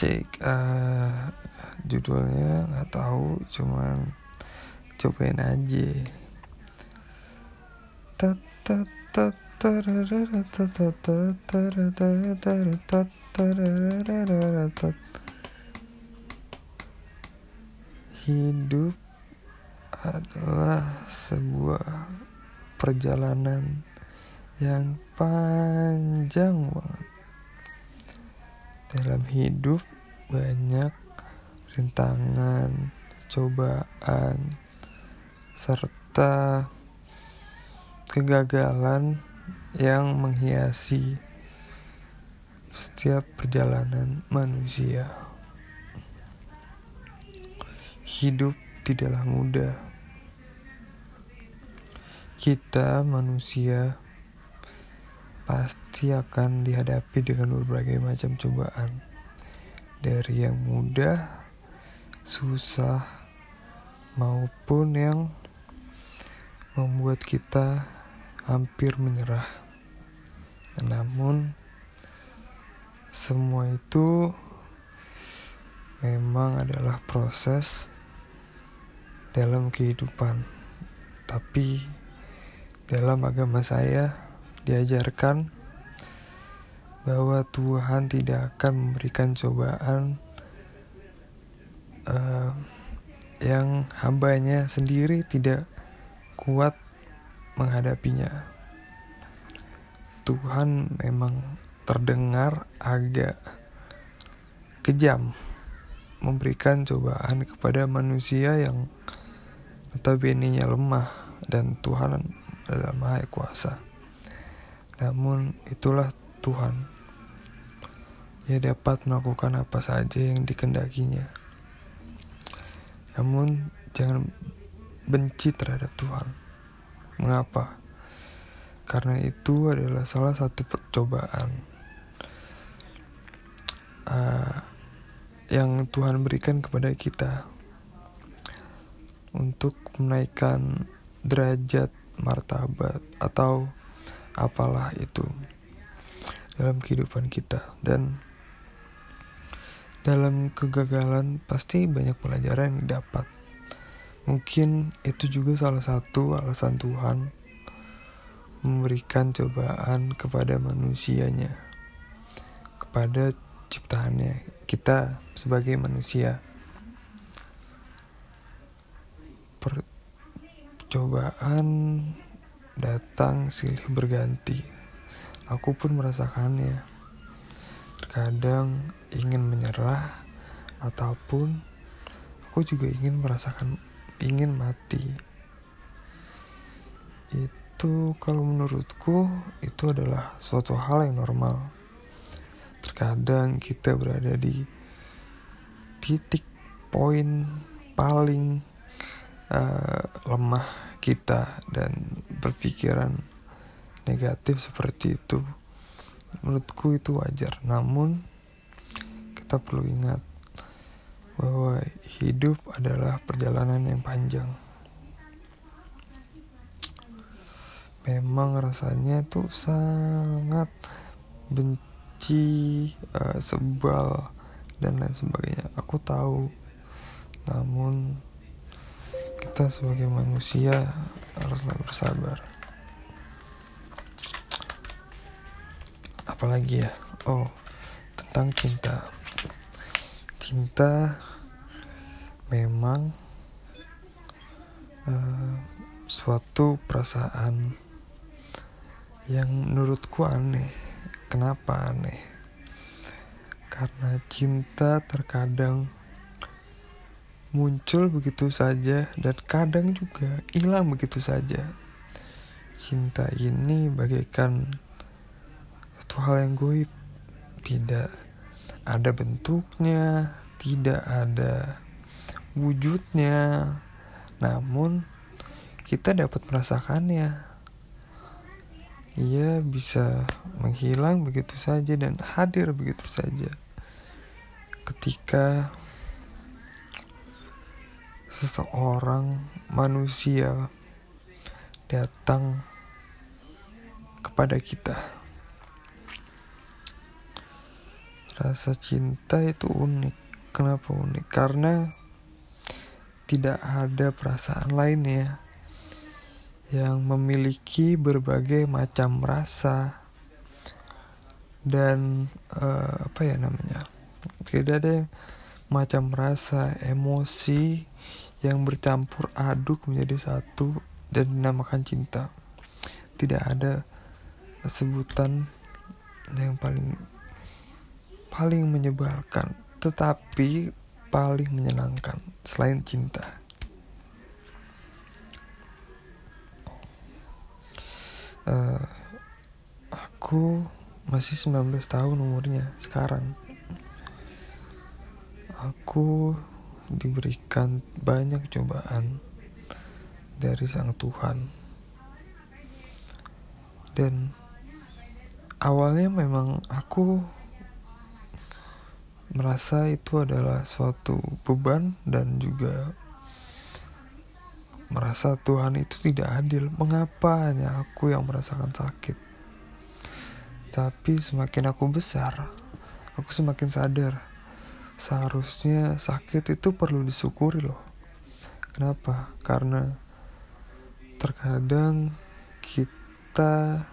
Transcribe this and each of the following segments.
cek uh, judulnya nggak tahu cuman cobain aja. Hidup adalah sebuah perjalanan yang panjang banget dalam hidup banyak rintangan, cobaan, serta kegagalan yang menghiasi setiap perjalanan manusia. Hidup tidaklah mudah. Kita manusia pasti akan dihadapi dengan berbagai macam cobaan. Dari yang mudah, susah, maupun yang membuat kita hampir menyerah. Namun, semua itu memang adalah proses dalam kehidupan. Tapi dalam agama saya diajarkan bahwa Tuhan tidak akan memberikan cobaan uh, yang hambanya sendiri tidak kuat menghadapinya. Tuhan memang terdengar agak kejam memberikan cobaan kepada manusia yang notabene lemah dan Tuhan adalah maha kuasa. Namun itulah Tuhan. Ia dapat melakukan apa saja yang dikendakinya. Namun jangan benci terhadap Tuhan. Mengapa? Karena itu adalah salah satu percobaan uh, yang Tuhan berikan kepada kita untuk menaikkan derajat martabat atau apalah itu dalam kehidupan kita. Dan dalam kegagalan pasti banyak pelajaran yang didapat. Mungkin itu juga salah satu alasan Tuhan memberikan cobaan kepada manusianya kepada ciptaannya kita sebagai manusia. Percobaan datang silih berganti. Aku pun merasakannya. Kadang ingin menyerah ataupun aku juga ingin merasakan ingin mati. Itu kalau menurutku itu adalah suatu hal yang normal. Terkadang kita berada di titik poin paling uh, lemah kita dan berpikiran negatif seperti itu menurutku itu wajar. Namun kita perlu ingat bahwa hidup adalah perjalanan yang panjang. Memang rasanya itu sangat benci uh, sebal dan lain sebagainya. Aku tahu. Namun kita sebagai manusia haruslah bersabar. Apalagi ya? Oh tentang cinta. Cinta memang uh, suatu perasaan yang menurutku aneh. Kenapa aneh? Karena cinta terkadang muncul begitu saja dan kadang juga hilang begitu saja. Cinta ini bagaikan satu hal yang goib, tidak ada bentuknya, tidak ada wujudnya, namun kita dapat merasakannya. Ia bisa menghilang begitu saja dan hadir begitu saja. Ketika seseorang manusia datang kepada kita. rasa cinta itu unik. Kenapa unik? Karena tidak ada perasaan lainnya yang memiliki berbagai macam rasa dan uh, apa ya namanya? Tidak ada macam rasa emosi yang bercampur aduk menjadi satu dan dinamakan cinta. Tidak ada sebutan yang paling paling menyebalkan tetapi paling menyenangkan selain cinta. Uh, aku masih 19 tahun umurnya sekarang. Aku diberikan banyak cobaan dari sang Tuhan dan awalnya memang aku merasa itu adalah suatu beban dan juga merasa Tuhan itu tidak adil. Mengapa hanya aku yang merasakan sakit? Tapi semakin aku besar, aku semakin sadar seharusnya sakit itu perlu disyukuri loh. Kenapa? Karena terkadang kita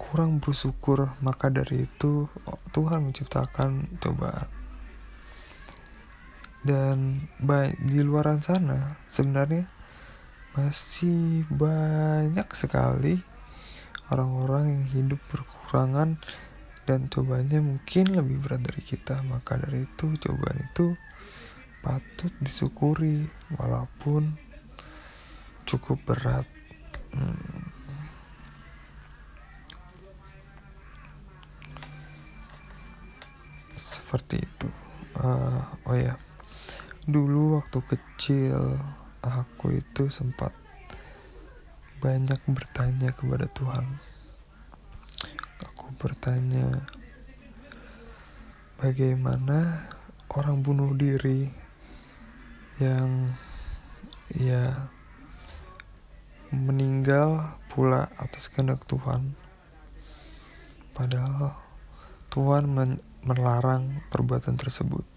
kurang bersyukur, maka dari itu Tuhan menciptakan cobaan dan di luaran sana sebenarnya masih banyak sekali orang-orang yang hidup berkurangan dan cobanya mungkin lebih berat dari kita maka dari itu cobaan itu patut disyukuri walaupun cukup berat hmm. seperti itu uh, oh ya Dulu waktu kecil aku itu sempat banyak bertanya kepada Tuhan. Bertanya bagaimana orang bunuh diri yang ya meninggal pula atas kehendak Tuhan. Padahal Tuhan melarang perbuatan tersebut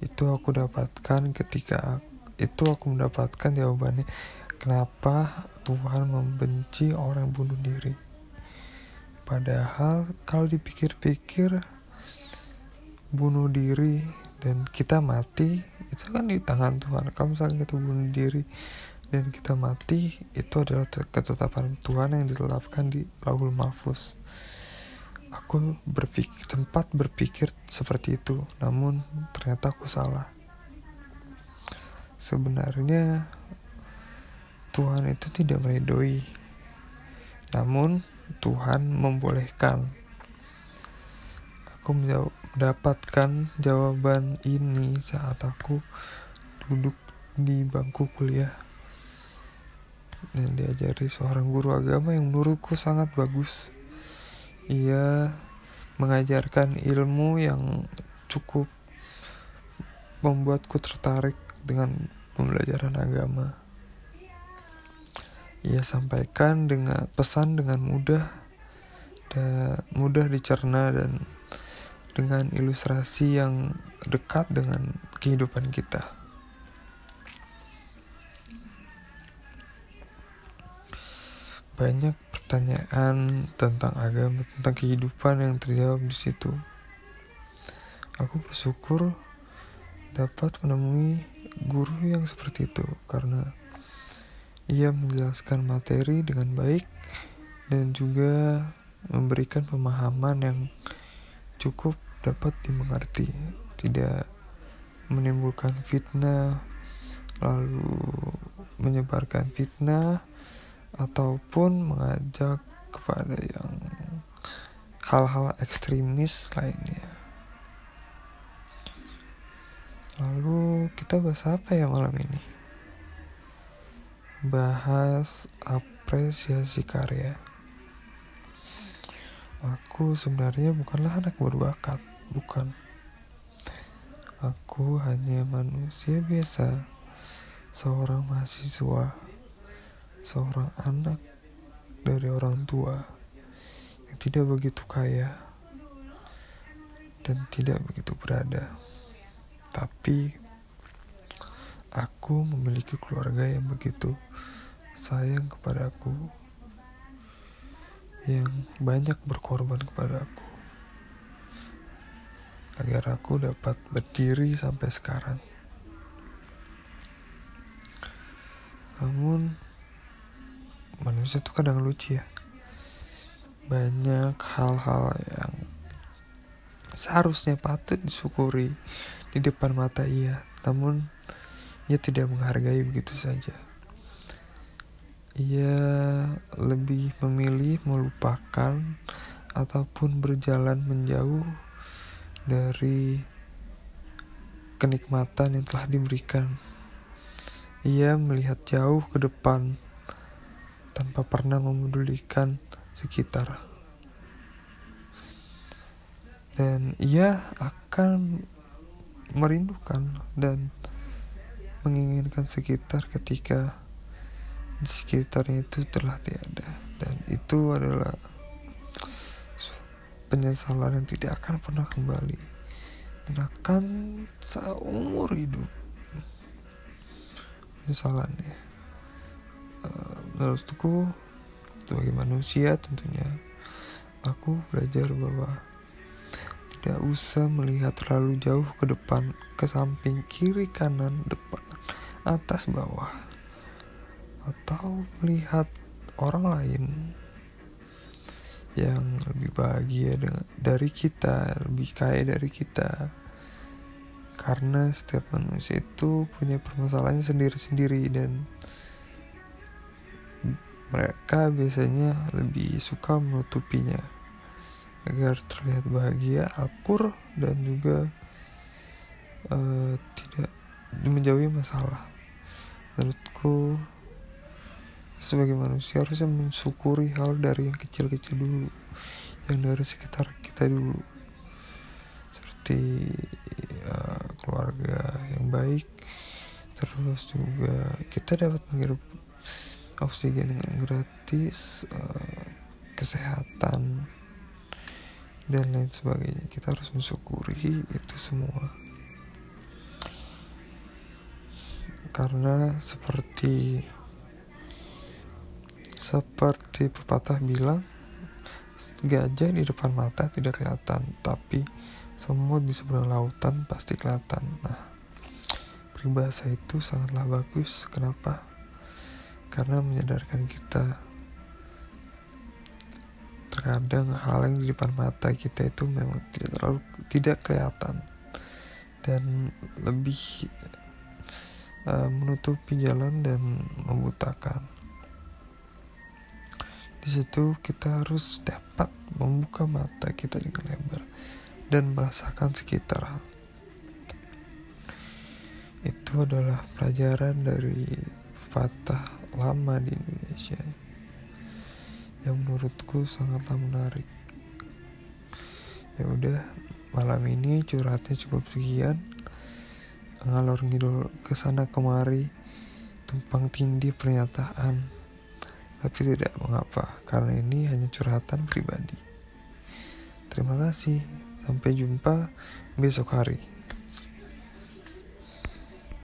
itu aku dapatkan ketika itu aku mendapatkan jawabannya kenapa Tuhan membenci orang bunuh diri padahal kalau dipikir-pikir bunuh diri dan kita mati itu kan di tangan Tuhan. Kalau misalnya kita bunuh diri dan kita mati itu adalah ketetapan Tuhan yang ditetapkan di Lauhul Mahfuz Aku berpikir, tempat berpikir seperti itu, namun ternyata aku salah. Sebenarnya Tuhan itu tidak meridoi, namun Tuhan membolehkan. Aku mendapatkan jawaban ini saat aku duduk di bangku kuliah dan diajari seorang guru agama yang menurutku sangat bagus ia mengajarkan ilmu yang cukup membuatku tertarik dengan pembelajaran agama. Ia sampaikan dengan pesan dengan mudah dan mudah dicerna dan dengan ilustrasi yang dekat dengan kehidupan kita. Banyak pertanyaan tentang agama, tentang kehidupan yang terjawab di situ. Aku bersyukur dapat menemui guru yang seperti itu karena ia menjelaskan materi dengan baik dan juga memberikan pemahaman yang cukup dapat dimengerti, tidak menimbulkan fitnah, lalu menyebarkan fitnah ataupun mengajak kepada yang hal-hal ekstremis lainnya. Lalu kita bahas apa ya malam ini? Bahas apresiasi karya. Aku sebenarnya bukanlah anak berbakat, bukan. Aku hanya manusia biasa, seorang mahasiswa seorang anak dari orang tua tidak begitu kaya dan tidak begitu berada. Tapi aku memiliki keluarga yang begitu sayang kepadaku yang banyak berkorban kepada aku agar aku dapat berdiri sampai sekarang. Namun manusia itu kadang lucu ya. Banyak hal-hal yang seharusnya patut disyukuri di depan mata ia, namun ia tidak menghargai begitu saja ia lebih memilih melupakan ataupun berjalan menjauh dari kenikmatan yang telah diberikan. Ia melihat jauh ke depan tanpa pernah memedulikan sekitar. Dan ia akan merindukan dan menginginkan sekitar ketika di sekitarnya itu telah tiada. Dan itu adalah penyesalan yang tidak akan pernah kembali. Dan akan seumur hidup. Penyesalannya uh, menurutku sebagai manusia tentunya aku belajar bahwa tidak usah melihat terlalu jauh ke depan ke samping kiri kanan depan atas bawah atau melihat orang lain yang lebih bahagia dengan dari kita, lebih kaya dari kita. Karena setiap manusia itu punya permasalahannya sendiri-sendiri dan mereka biasanya lebih suka menutupinya agar terlihat bahagia, akur dan juga uh, tidak menjauhi masalah. Menurutku sebagai manusia harusnya mensyukuri hal dari yang kecil-kecil dulu yang dari sekitar kita dulu. Seperti uh, keluarga yang baik terus juga kita dapat menghirup oksigen yang gratis uh, kesehatan dan lain sebagainya. Kita harus mensyukuri itu semua karena seperti seperti pepatah bilang, gajah di depan mata tidak kelihatan, tapi semut di seberang lautan pasti kelihatan. Nah, peribahasa itu sangatlah bagus. Kenapa? Karena menyadarkan kita terkadang hal yang di depan mata kita itu memang tidak terlalu tidak kelihatan dan lebih uh, menutupi jalan dan membutakan. Di situ kita harus dapat membuka mata kita dengan lebar dan merasakan sekitar. Itu adalah pelajaran dari patah lama di Indonesia yang menurutku sangatlah menarik. Ya udah, malam ini curhatnya cukup sekian. Ngalor ngidul ke sana kemari, tumpang tindih pernyataan tapi tidak mengapa, karena ini hanya curhatan pribadi. Terima kasih, sampai jumpa besok hari.